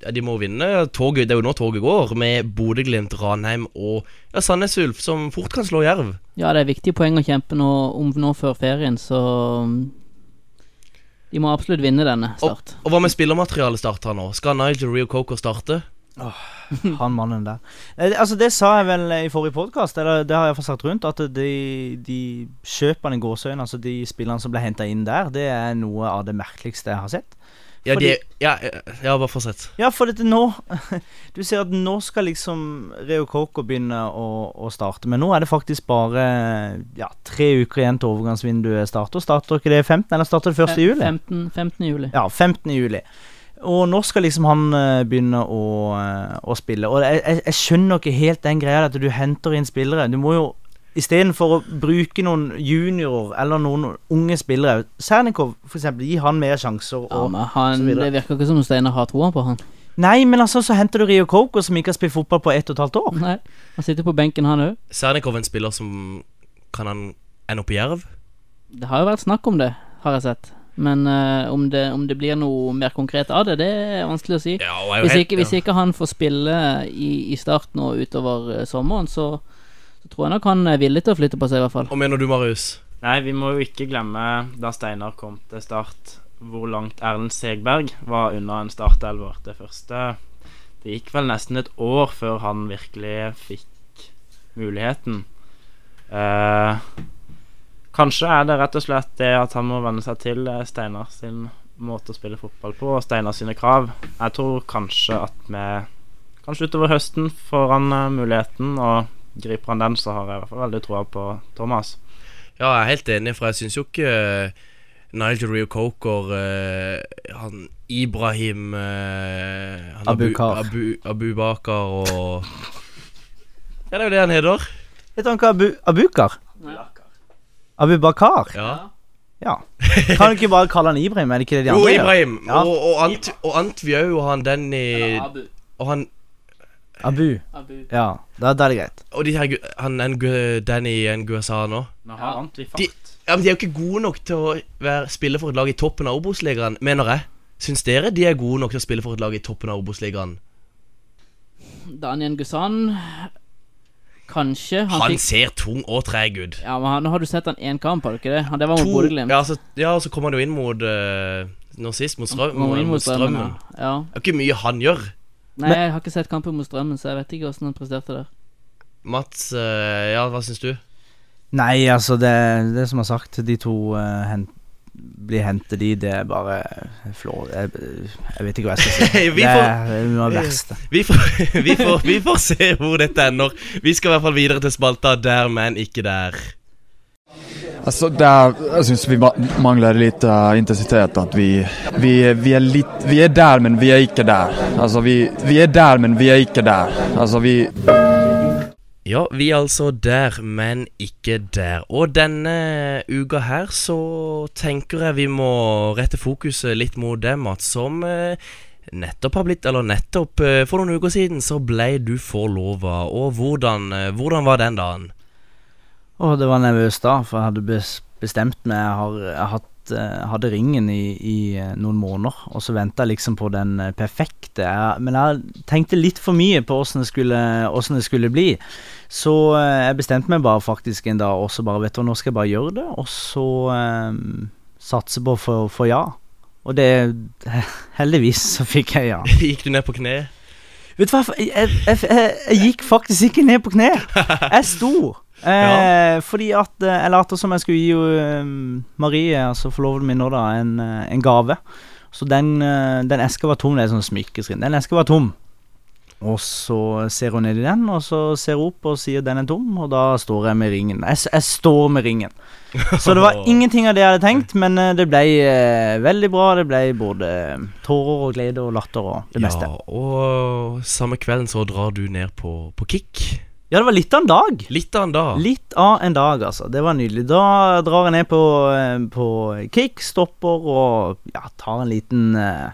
Ja, de må vinne. Toget, det er jo nå toget går, med Bodø-Glimt, Ranheim og ja, Sandnes Ulf, som fort kan slå Jerv. Ja, det er viktige poeng å kjempe nå, om nå før ferien, så De må absolutt vinne denne Start. Og hva med spillermaterialet Start har nå? Skal Nigel Rio Coco starte? Han mannen der. Eh, altså Det sa jeg vel i forrige podkast, eller det har jeg iallfall sagt rundt, at de, de kjøpene i gåseøynene, altså de spillerne som ble henta inn der, det er noe av det merkeligste jeg har sett. Ja, Fordi- de, ja, ja, bare fortsett. Ja, for dette nå Du ser at nå skal liksom Reo Coco begynne å, å starte. Men nå er det faktisk bare ja, tre uker igjen til overgangsvinduet starter. Starter ikke det 15, eller starter det 1. juli? 15, 15. juli. Ja, 15. juli. Og nå skal liksom han eh, begynne å, eh, å spille. Og jeg, jeg skjønner ikke helt den greia at du henter inn spillere. Du må jo Istedenfor å bruke noen juniorer eller noen unge spillere Sernikov, for eksempel, gi han mer sjanser. Ja, Og, men han, det virker ikke som om Steinar har troa på han. Nei, men altså, så henter du Rio Coco, som ikke har spilt fotball på ett og et halvt år. Nei, Han sitter på benken, han òg. Sernikov er en spiller som Kan han ende opp i Jerv? Det har jo vært snakk om det, har jeg sett. Men uh, om, det, om det blir noe mer konkret av det, det er vanskelig å si. Ja, hvis, ikke, helt- ikke, hvis ikke han får spille i, i starten og utover eh, sommeren, så, så tror jeg nok han er villig til å flytte på seg, i hvert fall. Og mener du, Marius? Nei, vi må jo ikke glemme da Steinar kom til start, hvor langt Erlend Segberg var unna en startelver. Det første Det gikk vel nesten et år før han virkelig fikk muligheten. Eh, kanskje er det rett og slett det at han må venne seg til eh, Steinar sin måte å spille fotball på, og Steinar sine krav. Jeg tror kanskje at vi Kanskje utover høsten får han eh, muligheten, og griper han den, så har jeg i hvert fall veldig troa på Thomas. Ja, jeg er helt enig, for jeg syns jo ikke eh, Nigel Rio Coker eh, Han Ibrahim eh, han Abukar. Abu, Abu Bakar og Ja, det er jo det han heter. Heter han ikke Abu, Abukar? Abu Bakar? Ja. Ja. Kan du ikke bare kalle han Ibrahim? Er det ikke det de andre gjør? Jo, Ibrahim. Ja. Og, og, Ant, og Antvi òg, og han Denny. Og han Abu. Abu. Ja, da, da er det greit. Og de her Han Ngu- Danny Nguasano. Nå Ja. har han til De, fart. ja, men de er jo ikke gode nok til å være, spille for et lag i toppen av Obos-ligaen, mener jeg. Syns dere de er gode nok til å spille for et lag i toppen av Obos-ligaen? Daniel Gusan Kanskje. Han, Han fikk ser tung og treg ut. Ja, men han, Nå har du sett han én kamp, har du ikke det? Han, det var mot Bodø-Glimt. ja, så, ja, så kom han jo inn mot uh, Nå sist, mot, strøm, mot, kom mot Strømmen. Strømmen. Ja. Ja. Det er ikke mye han gjør. Nei, jeg har ikke sett kampen mot Strømmen, så jeg vet ikke hvordan han presterte der. Mats, eh, ja, hva syns du? Nei, altså, det, det som er sagt, de to uh, hent, blir hentet i, det er bare flå... Jeg, jeg vet ikke hva jeg skal si. Vi det er noe av det verste. Vi får, vi, får, vi får se hvor dette ender. Vi skal i hvert fall videre til spalta Der, men ikke der. Alltså der, jeg syns vi mangler litt lite eh, intensitet. At vi, vi, vi, er litt vi er der, men vi er ikke der. Altså, vi, vi er der, men vi er ikke der. Altså, vi, Ja, vi er altså der, men ikke der. Og denne uka her så tenker jeg vi må rette fokuset litt mot det, Mats, som uh, nettopp har blitt Eller nettopp, uh, for noen uker siden så ble du forlova. Og hvordan, eh, hvordan var den dagen? Å, det var nervøst da, for jeg hadde bestemt meg. Jeg, har, jeg hatt, eh, hadde ringen i, i eh, noen måneder, og så venta jeg liksom på den eh, perfekte. Jeg, men jeg tenkte litt for mye på åssen det, det skulle bli. Så jeg bestemte meg bare faktisk en dag, og så bare vet du hva, nå skal jeg bare gjøre det, og så um, satse på å få ja. Og det Heldigvis så fikk jeg ja. Gikk du ned på kne? Vet du hva, jeg, jeg, jeg, jeg gikk faktisk ikke ned på kne. Jeg sto. Eh, Fordi at eh, jeg lærte som jeg skulle gi eh, Marie, altså forloveden min nå, da, en, en gave. Så den, den eska var tom. Det er sånn smykkeskrin. Den eska var tom. Og så ser hun ned i den, og så ser hun opp og sier den er tom, og da står jeg med ringen. Jeg, jeg står med ringen. Så det var ingenting av det jeg hadde tenkt, men det ble eh, veldig bra. Det ble både tårer og glede og latter og det meste. Og samme kvelden så drar du ned på, på kick. Ja, det var litt av en dag. Litt av en dag. Litt av en dag, altså. Det var nydelig. Da drar jeg ned på, eh, på kickstopper og ja, tar en liten eh,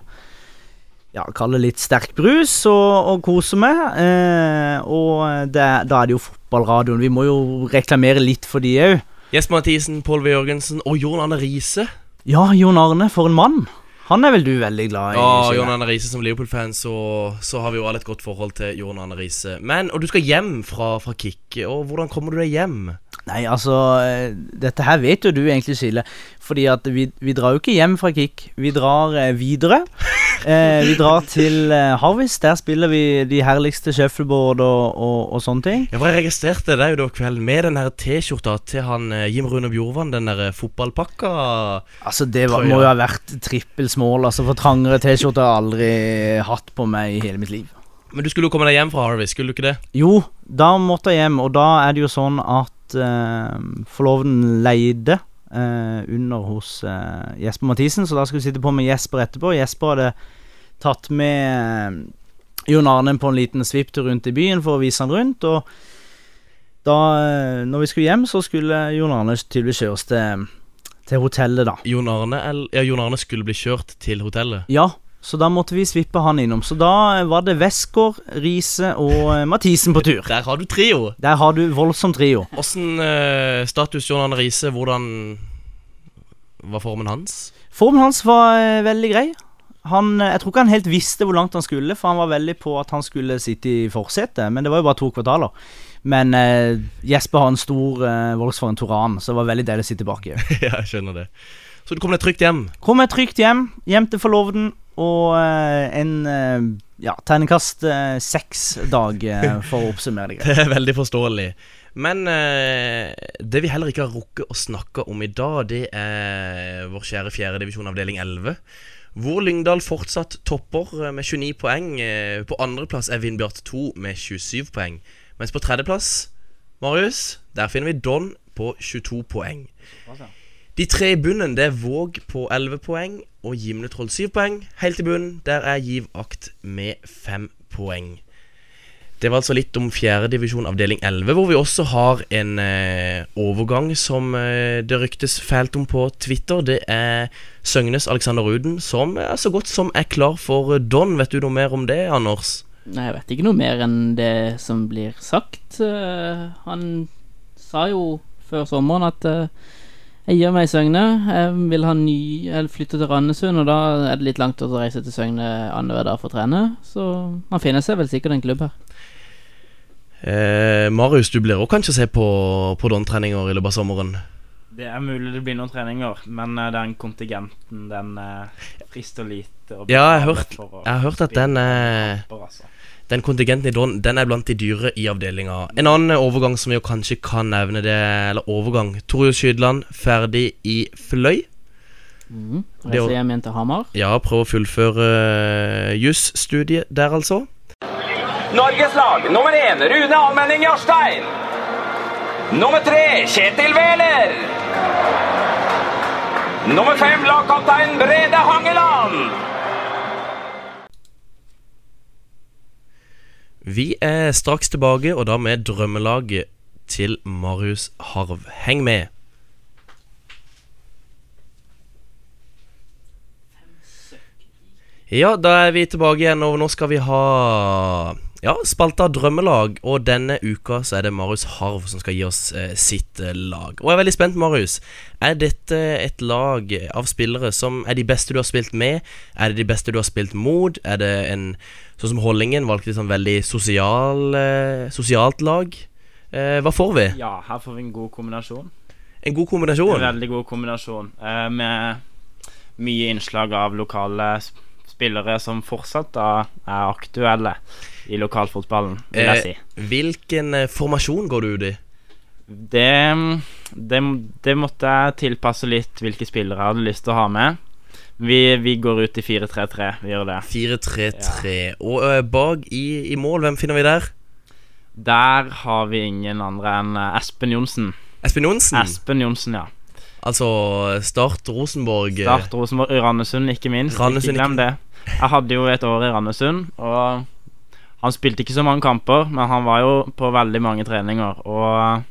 Ja, kall det litt sterk brus og, og koser meg. Eh, og det, da er det jo fotballradioen. Vi må jo reklamere litt for de òg. Jesper Mathisen, Pål V. Jørgensen og Jon Arne Riise. Ja, Jon Arne, for en mann. Han er vel du veldig glad i? Ja? Jon Arne Riise som Liverpool-fan, så, så har vi jo alle et godt forhold til Jon Arne Riise. Men, og du skal hjem fra, fra kick, og hvordan kommer du deg hjem? Nei, altså eh, Dette her vet jo du egentlig, Sile Fordi at vi, vi drar jo ikke hjem fra kick. Vi drar eh, videre. Eh, vi drar til eh, Harvis. Der spiller vi de herligste shuffleboard og, og, og sånne ting. Ja, for Jeg registrerte deg jo da kvelden med den T-skjorta til han eh, Jim Rune Bjorvann. Den der eh, fotballpakka. Altså Det var, må jo ha vært trippel small. Altså For trangere T-skjorte har jeg aldri hatt på meg i hele mitt liv. Men du skulle jo komme deg hjem fra Harvis, skulle du ikke det? Jo, da måtte jeg hjem, og da er det jo sånn at eh, forloveden leide eh, under hos eh, Jesper Mathisen, så da skulle vi sitte på med Jesper etterpå. Jesper hadde tatt med Jon Arne på en liten svipptur rundt i byen for å vise han rundt, og da når vi skulle hjem, så skulle Jon Arne tydeligvis kjøres til, til hotellet, da. Jon Arne, ja, Jon Arne skulle bli kjørt til hotellet. Ja, så da måtte vi svippe han innom. Så da eh, var det Westgård, Riise og eh, Mathisen på tur. Der har du trio! Der har du voldsom trio. Åssen uh, status John Arne Riise? Hvordan var formen hans? Formen hans var uh, veldig grei. Han, eh, jeg tror ikke han helt visste hvor langt han skulle, for han var veldig på at han skulle sitte i forsetet. Men det var jo bare to kvartaler. Men uh, Jesper har en stor uh, Volkswagen Toran, så det var veldig deilig å sitte baki. ja, jeg skjønner det. Så du kom deg trygt hjem? Kom meg trygt hjem, hjem til forloveden, og eh, en eh, ja, tegnekast eh, seks-dag, for å oppsummere det. Det er veldig forståelig. Men eh, det vi heller ikke har rukket å snakke om i dag, det er vår kjære fjerdedivisjon avdeling 11. Hvor Lyngdal fortsatt topper med 29 poeng. På andreplass er Vindbjart 2 med 27 poeng. Mens på tredjeplass, Marius, der finner vi Don på 22 poeng. De tre i bunnen det er Våg på 11 poeng og Gimletroll 7 poeng. Helt i bunnen der er Giv Akt med 5 poeng. Det var altså litt om fjerdedivisjon avdeling 11, hvor vi også har en eh, overgang som eh, det ryktes fælt om på Twitter. Det er Søgnes Alexander Ruden som er så godt som er klar for Don. Vet du noe mer om det, Anders? Nei, jeg vet ikke noe mer enn det som blir sagt. Uh, han sa jo før sommeren at eh, jeg gir meg i Søgne. Jeg vil ha ny Jeg flytte til Randesund, og da er det litt langt å reise til Søgne annenhver dag for å trene. Så man finner seg vel sikkert en klubb her. Eh, Marius, du blir også kanskje se på, på Don-treninger i løpet av sommeren? Det er mulig det blir noen treninger, men eh, den kontingenten, den uh, frister lite. Ja, jeg har hørt- jeg har hørt at den er- kamper, altså. Den kontingenten i Don den er blant de dyre i avdelinga. En annen overgang som vi jo kanskje kan nevne, det er Eller overgang. Torjus Skydland ferdig i Fløy. Mm. Det å- Reise hjem igjen til Hamar. Ja, prøve å fullføre uh, jusstudiet der, altså. Norges lag nummer én Rune Almenning Jarstein. Nummer tre Kjetil Wæler. Nummer fem lagkaptein Brede Hangeland. Vi er straks tilbake, og da med drømmelaget til Marius Harv. Heng med. Ja, da er vi tilbake igjen, og nå skal vi ha ja, spalta drømmelag. Og denne uka så er det Marius Harv som skal gi oss eh, sitt eh, lag. Og jeg er veldig spent, Marius. Er dette et lag av spillere som er de beste du har spilt med? Er det de beste du har spilt mot? Er det en Sånn som Hollingen valgte et sånn veldig sosial, eh, sosialt lag. Eh, hva får vi? Ja, her får vi en god kombinasjon. En god kombinasjon. En veldig god kombinasjon eh, med mye innslag av lokale spillere som fortsatt da er aktuelle i lokalfotballen, vil jeg si. Eh, hvilken eh, formasjon går du ut i? Det, det, det måtte jeg tilpasse litt hvilke spillere jeg hadde lyst til å ha med. Vi, vi går ut i 4-3-3. Vi gjør det. 4-3-3. Og uh, bak i, i mål, hvem finner vi der? Der har vi ingen andre enn eh, Espen Johnsen. Espen Johnsen. Espen Johnsen, ja. Altså Start Rosenborg. eh, Start Rosenborg, Randesund, ikke minst. Randesund, ikke glem det. Jeg hadde jo et år i Randesund, og han spilte ikke så mange kamper, men han var jo på veldig mange treninger, og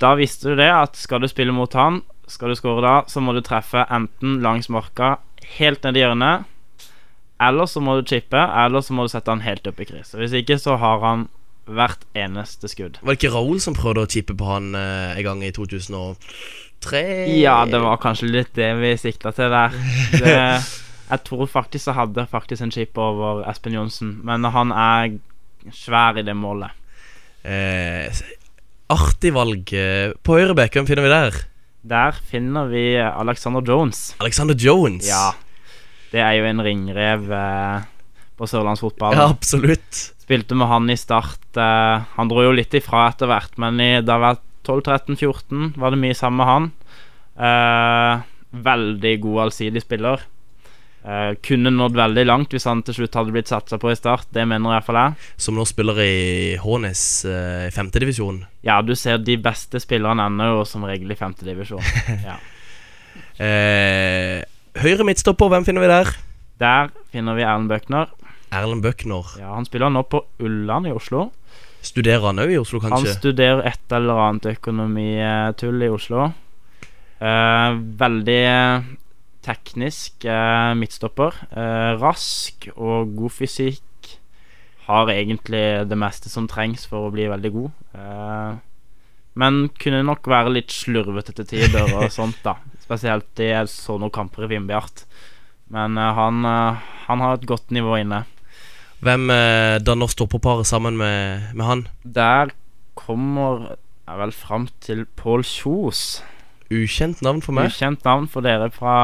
da visste du det at skal du spille mot han, skal du skåre da, så må du treffe enten langs marka, helt ned i hjørnet, eller så må du chippe, eller så må du sette han helt opp i kryss. Hvis ikke så har han hvert eneste skudd. Var det ikke Raoul som prøvde å chippe på han eh, en gang i 2003? Ja, det var kanskje litt det vi sikta til der. Det, jeg tror faktisk jeg hadde faktisk en chip over Espen Johnsen, men han er svær i det målet. Eh, artig valg. eh, På høyrebekk, hvem finner vi der? Der finner vi Alexander Jones. Alexander Jones. Ja. Det er jo en ringrev eh, på sørlandsfotballen. Ja, absolutt. Spilte med han i start. Eh, han dro jo litt ifra etter hvert, men i, da var 12-13-14 var det mye sammen med han. Eh, veldig god allsidig spiller. Eh, kunne nådd veldig langt hvis han til slutt hadde blitt satsa på i start. Det mener iallfall jeg. Som nå spiller i Hånes uh, femtedivisjon. Ja, du ser de beste spillerne ender jo som regel i femtedivisjon. ja. uh, høyre midtstopper, hvem finner vi der? Der finner vi Erlend Bøckner. Erlend Bøckner. Ja, han spiller nå på Ulland i Oslo. Studerer han òg i Oslo, kanskje? Han studerer et eller annet økonomitull i Oslo. Uh, veldig eh, teknisk eh, midtstopper. Eh, rask og god fysikk. Har egentlig det meste som trengs for å bli veldig god. Eh, men kunne nok være litt slurvete til tider og sånt, da. Spesielt i sånne så noen kamper i Vindbjart. Men eh, han, eh, han har et godt nivå inne. Hvem eh, danner stopperparet sammen med, med han? Der kommer jeg vel fram til Pål Kjos. Ukjent navn for meg. Ukjent navn for dere fra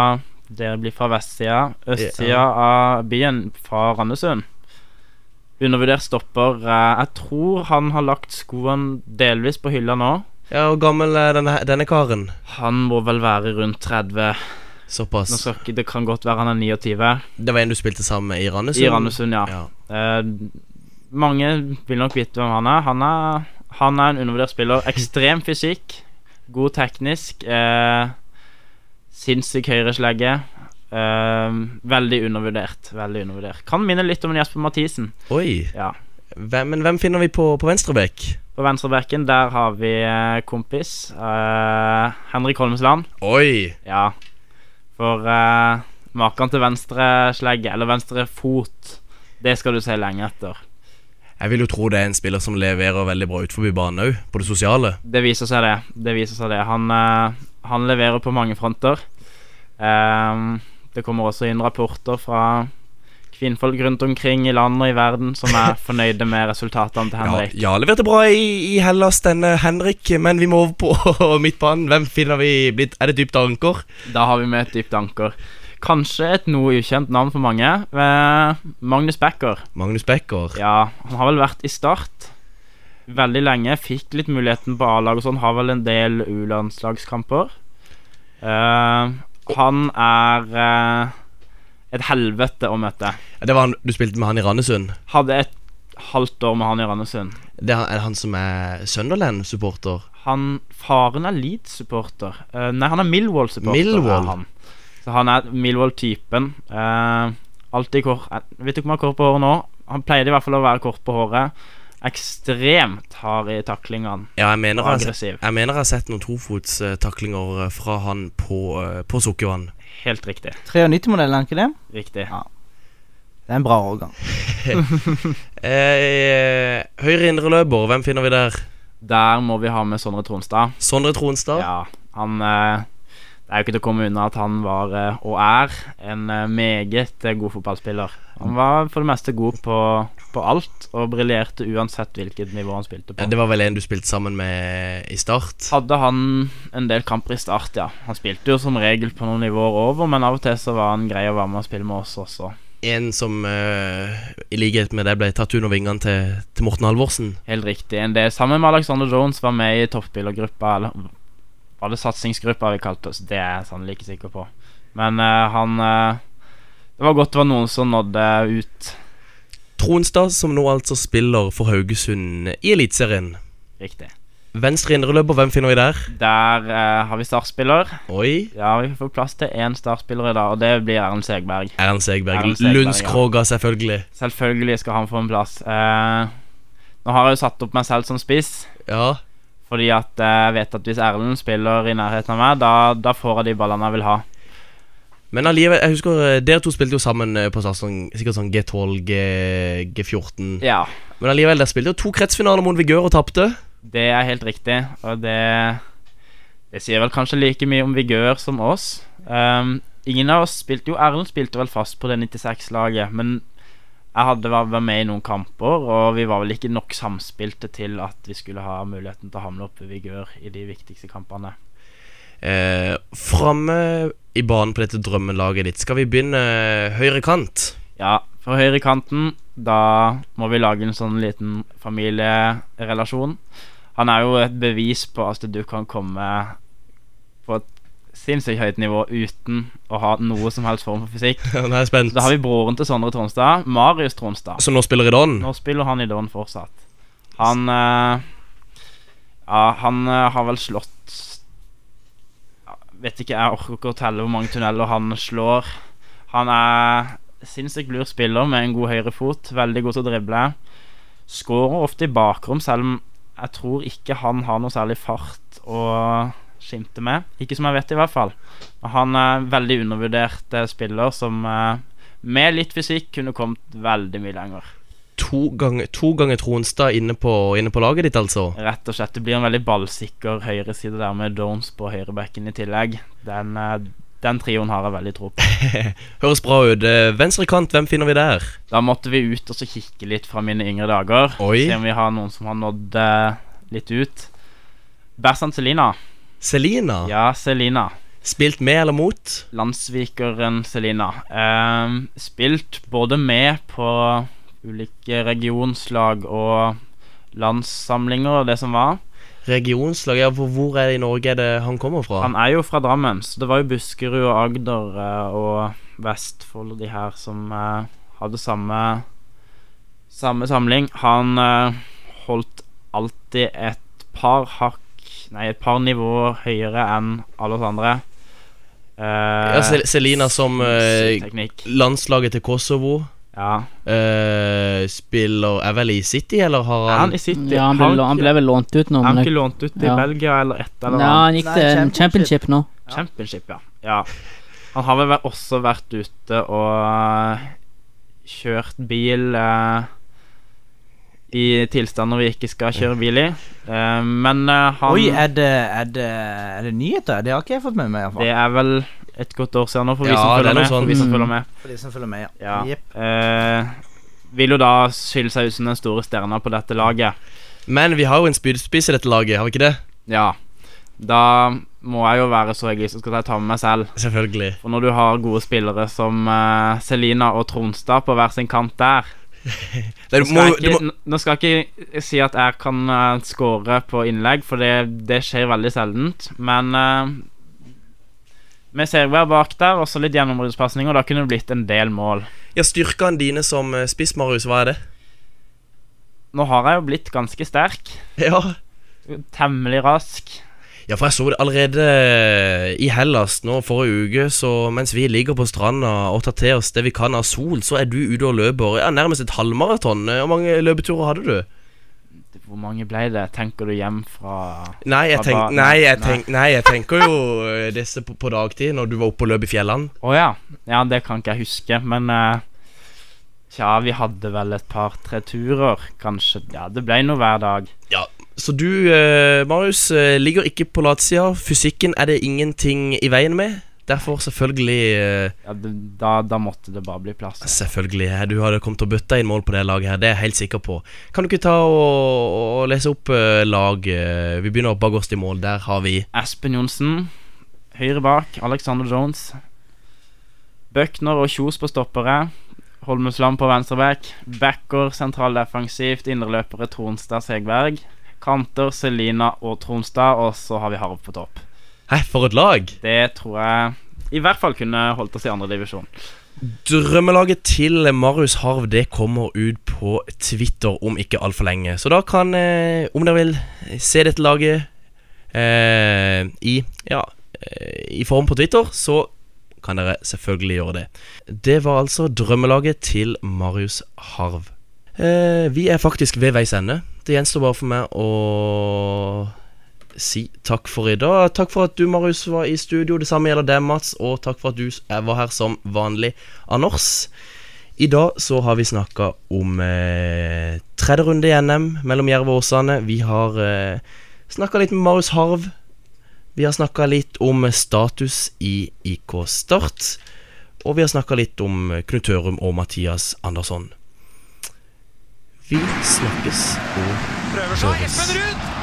Dere blir fra vestsida. Østsida av byen, fra Randesund. Undervurdert stopper. Eh, Jeg tror han har lagt skoen delvis på hylla nå. Ja, Hvor gammel er denne, denne karen? Han må vel være rundt 30. Såpass. Ikke, det kan godt være han er 29. Det var en du spilte sammen med i Randesund? I Randesund, ja. Ja. Eh, mange vil nok vite hvem han er. Han er, han er en undervurdert spiller. Ekstrem fysikk. God teknisk. Eh, Sinnssyk høyreslegge. Eh, veldig undervurdert. Veldig undervurdert. Kan minne litt om Jesper Mathisen. Oi. Ja. Hvem, men hvem finner vi på, på venstrebekk? På venstrebekken der har vi eh, kompis eh, Henrik Holmesland. Oi! Ja. For eh, maken til venstreslegge, eller venstre fot, det skal du se lenge etter. Jeg vil jo tro det er en spiller som leverer veldig bra utenfor banen òg, på det sosiale. Det viser seg det. Det viser seg det. Han, eh, han leverer på mange fronter. Ehm, det kommer også inn rapporter fra kvinnfolk rundt omkring i landet og i verden som er fornøyde med resultatene til Ja, Henrik. ja, leverte bra i, i Hellas, denne Henrik, men vi må over på midtbanen. Hvem finner vi blitt Er det dypt anker? Da har vi med et dypt anker. Kanskje et noe ukjent navn for mange. Eh, Magnus Becker. Magnus Becker. Ja, han har vel vært i start veldig lenge. Fikk litt muligheten på A-lag og sånn. Har vel en del U-landslagskamper. Uh, han er uh, et helvete å møte. Det var han, Du spilte med han i Randesund? Hadde et halvt år med han i Randesund. Det er, er det han som er Sunderland-supporter? Han, Faren er Leeds-supporter. Uh, nei, han er Millwall-supporter. Millwall? er han. Så han er Milvold-typen. Uh, alltid kort Jeg vet ikke om han har kort på håret nå. Han pleide i hvert fall å være kort på håret. Ekstremt hard i taklingene. Ja, jeg mener, Og jeg, aggressiv. jeg mener jeg har sett noen tofotstaklinger fra han på, eh, på Sukkervann. Helt riktig. 93-modellen, er ikke det? Riktig. Ja. Det er en bra årgang. Eh, høyre indreløper, hvem finner vi der? Der må vi ha med Sondre Tronstad. Sondre Tronstad? Ja, han eh, Det er jo ikke til å komme unna at han var, eh, og er, en eh, meget eh, god fotballspiller. Han var for det meste god på, på alt, og briljerte uansett hvilket nivå han spilte på. Det var vel en du spilte sammen med i Start? Hadde han en del kamper i start, ja. Han spilte jo som regel på noen nivåer over, men av og til så var han grei å være med og spille med oss også. En som uh, i likhet med deg ble tatt under vingene til, til Morten Halvorsen. Helt riktig. En del sammen med Alexander Jones var med i toppspillergruppa, eller var det satsingsgruppa vi kalte oss? Det er jeg sannelig ikke sikker på. Men uh, han uh, Det var godt det var noen som nådde ut. Tronstad, som nå altså spiller for Haugesund i Eliteserien. Riktig. Venstre indreløper, hvem finner vi der? Der uh, har vi startspiller. Oi. Ja, vi får plass til én startspiller i dag, og det blir Erlend Segberg. Erlend Segberg. Erlend Segberg, Lundskroga, selvfølgelig. Selvfølgelig skal han få en plass. Uh, nå har jeg jo satt opp meg selv som spiss. Ja. Fordi at jeg vet at hvis Erlend spiller i nærheten av meg, da, da får jeg de ballene jeg vil ha. Men allikevel, jeg husker eh, dere to spilte jo sammen eh, på sånn, sikkert sånn G12, G, G14. Ja, Men allikevel, dere spilte jo to kretsfinaler mot Vigør og tapte. det er helt riktig. Og det Det sier vel kanskje like mye om Vigør som oss. Um, ingen av oss spilte jo Erlend spilte vel fast på det 96-laget, men jeg hadde vært med i noen kamper, og vi var vel ikke nok samspilte til at vi skulle ha muligheten til å hamle opp i Vigør i de viktigste kampene. Eh, Framme i banen på dette drømmelaget ditt, skal vi begynne høyre kant? Ja, fra høyre kanten da må vi lage en sånn liten familierelasjon. Han er jo et bevis på at du kan komme på et sinnssykt høyt nivå uten å ha noe som helst form for fysikk. Nå er jeg spent. Da har vi broren til Sondre Tronstad, Marius Tronstad. Som nå spiller i Don? Nå spiller han i Don fortsatt. Han uh, Ja, han uh, har vel slått Vet ikke, jeg orker ikke å telle hvor mange tunneler han slår. Han er sinnssykt lur spiller med en god høyrefot. Veldig god til å drible. Skårer ofte i bakrom, selv om jeg tror ikke han har noe særlig fart å skimte med. Ikke som jeg vet, i hvert fall. Han er en veldig undervurdert eh, spiller som eh, med litt fysikk kunne kommet veldig mye lenger. To ganger, to ganger Tronstad inne på, inne på laget ditt, altså? Rett og slett. Det blir en veldig ballsikker høyreside der med Downs på høyrebekken i tillegg. Den, eh, den trioen har jeg veldig tro på. Høres bra ut. Venstre kant, hvem finner vi der? Da måtte vi ut og så kikke litt fra mine yngre dager. Oi. Se om vi har noen som har nådd litt ut. Bersan Selina. Selina. Ja, Selina. Spilt med eller mot? Landssvikeren Selina. Eh, spilt både med på ulike regionslag og landssamlinger og det som var. Regionslag, ja, hvor, er det i Norge det han kommer fra? Han er jo fra Drammen, så det var jo Buskerud og Agder eh, og Vestfold og de her som eh, hadde samme Samme samling. Han eh, holdt alltid et par hakk Nei, et par nivåer høyere enn alle oss andre. Uh, ja, Selina som uh, landslaget til Kosovo. Ja. Uh, spiller Er vel i City, eller har han han i City? Ja, han ble, han ble vel lånt ut nå. Han ikke lånt ut i Ja. Belgia eller et eller Ja, han gikk til Championship. championship nå. Championship, ja. ja. Han har vel også vært ute og kjørt bil eh, i tilstander vi ikke skal kjøre bil i. Uh, men uh, han Oi, er det, er, det, er det nyheter? Det har ikke jeg fått med meg. i hvert fall. Det er vel et godt år siden nå, for vi Ja, noe med. sånn. For vi som følger med. For de som følger med, ja. Ja. Yep. Uh, vil jo da skille seg ut som den store stjerna på dette laget. Men vi har jo en spydspiss i dette laget, har vi ikke det? Ja. Da må jeg jo være så egoistisk at jeg ta med meg selv. Selvfølgelig. For når du har gode spillere som eh, Selina og Tronstad på hver sin kant der Nå skal, må, ikke, nå skal jeg ikke si at jeg kan uh, score på innlegg, for det, det skjer veldig sjeldent. Men uh, med Servær bak der, også litt gjennombruddspasninger, da kunne det blitt en del mål. ja, Styrkene dine som eh, spiss, Marius, hva er det? Nå har jeg jo blitt ganske sterk. Ja, Temmelig rask. Ja, for jeg så det allerede eh, i Hellas nå forrige uke, så mens vi ligger på stranda og tar til oss det vi kan av sol, så er du ute og løper ja, nærmest et halvmaraton. Eh, Hvor mange løpeturer hadde du? Hvor mange ble det? Tenker du hjem fra Nei, jeg, Fra tenk, nei, jeg, tenk, nei, jeg tenker jo eh, disse på, på dagtid, når du var oppe og løp i fjellene. Å ja. Ja, det kan ikke jeg huske, men uh, Tja, vi hadde vel et par-tre turer, kanskje. Ja, det ble noe hver dag. Ja, Så du, eh, Marius, eh, ligger ikke på latsida. Fysikken er det ingenting i veien med. Derfor selvfølgelig eh, Ja, da, da måtte det bare bli plass. Selvfølgelig. eh, Du hadde kommet til å bøtte inn mål på det laget her, det er jeg helt sikker på. Kan du ikke ta og, og lese opp lag Vi begynner bakerst i mål. Der har vi Espen Johnsen, høyre bak. Alexander Jones. Bøkner og Kjos på stoppere. Holmesland på venstreback. Backer sentraldefensivt. Indreløpere Tronstad Segberg. Kanter Selina og Tronstad. Og så har vi Harv på topp. Hæ, for et lag! Det tror jeg i hvert fall kunne holdt oss i andredivisjon. Drømmelaget til Marius Harv Det kommer ut på Twitter om ikke altfor lenge. Så da kan, eh, om dere vil se dette laget eh, i Ja, eh, i form på Twitter, så kan dere selvfølgelig gjøre det. Det var altså drømmelaget til Marius Harv. Eh, vi er faktisk ved veis ende. Det gjenstår bare for meg å si takk for i dag. Takk for at du, Marius, var i studio. Det samme gjelder deg, Mats. Og takk for at du var her som vanlig, Anders. I dag så har vi snakka om eh, tredje runde i NM mellom Jerv og Åsane. Vi har eh, snakka litt med Marius Harv. Vi har snakka litt om status i IK Start. Og vi har snakka litt om Knut Ørum og Mathias Andersson. Vi snakkes og Prøver seg. Espen Ruud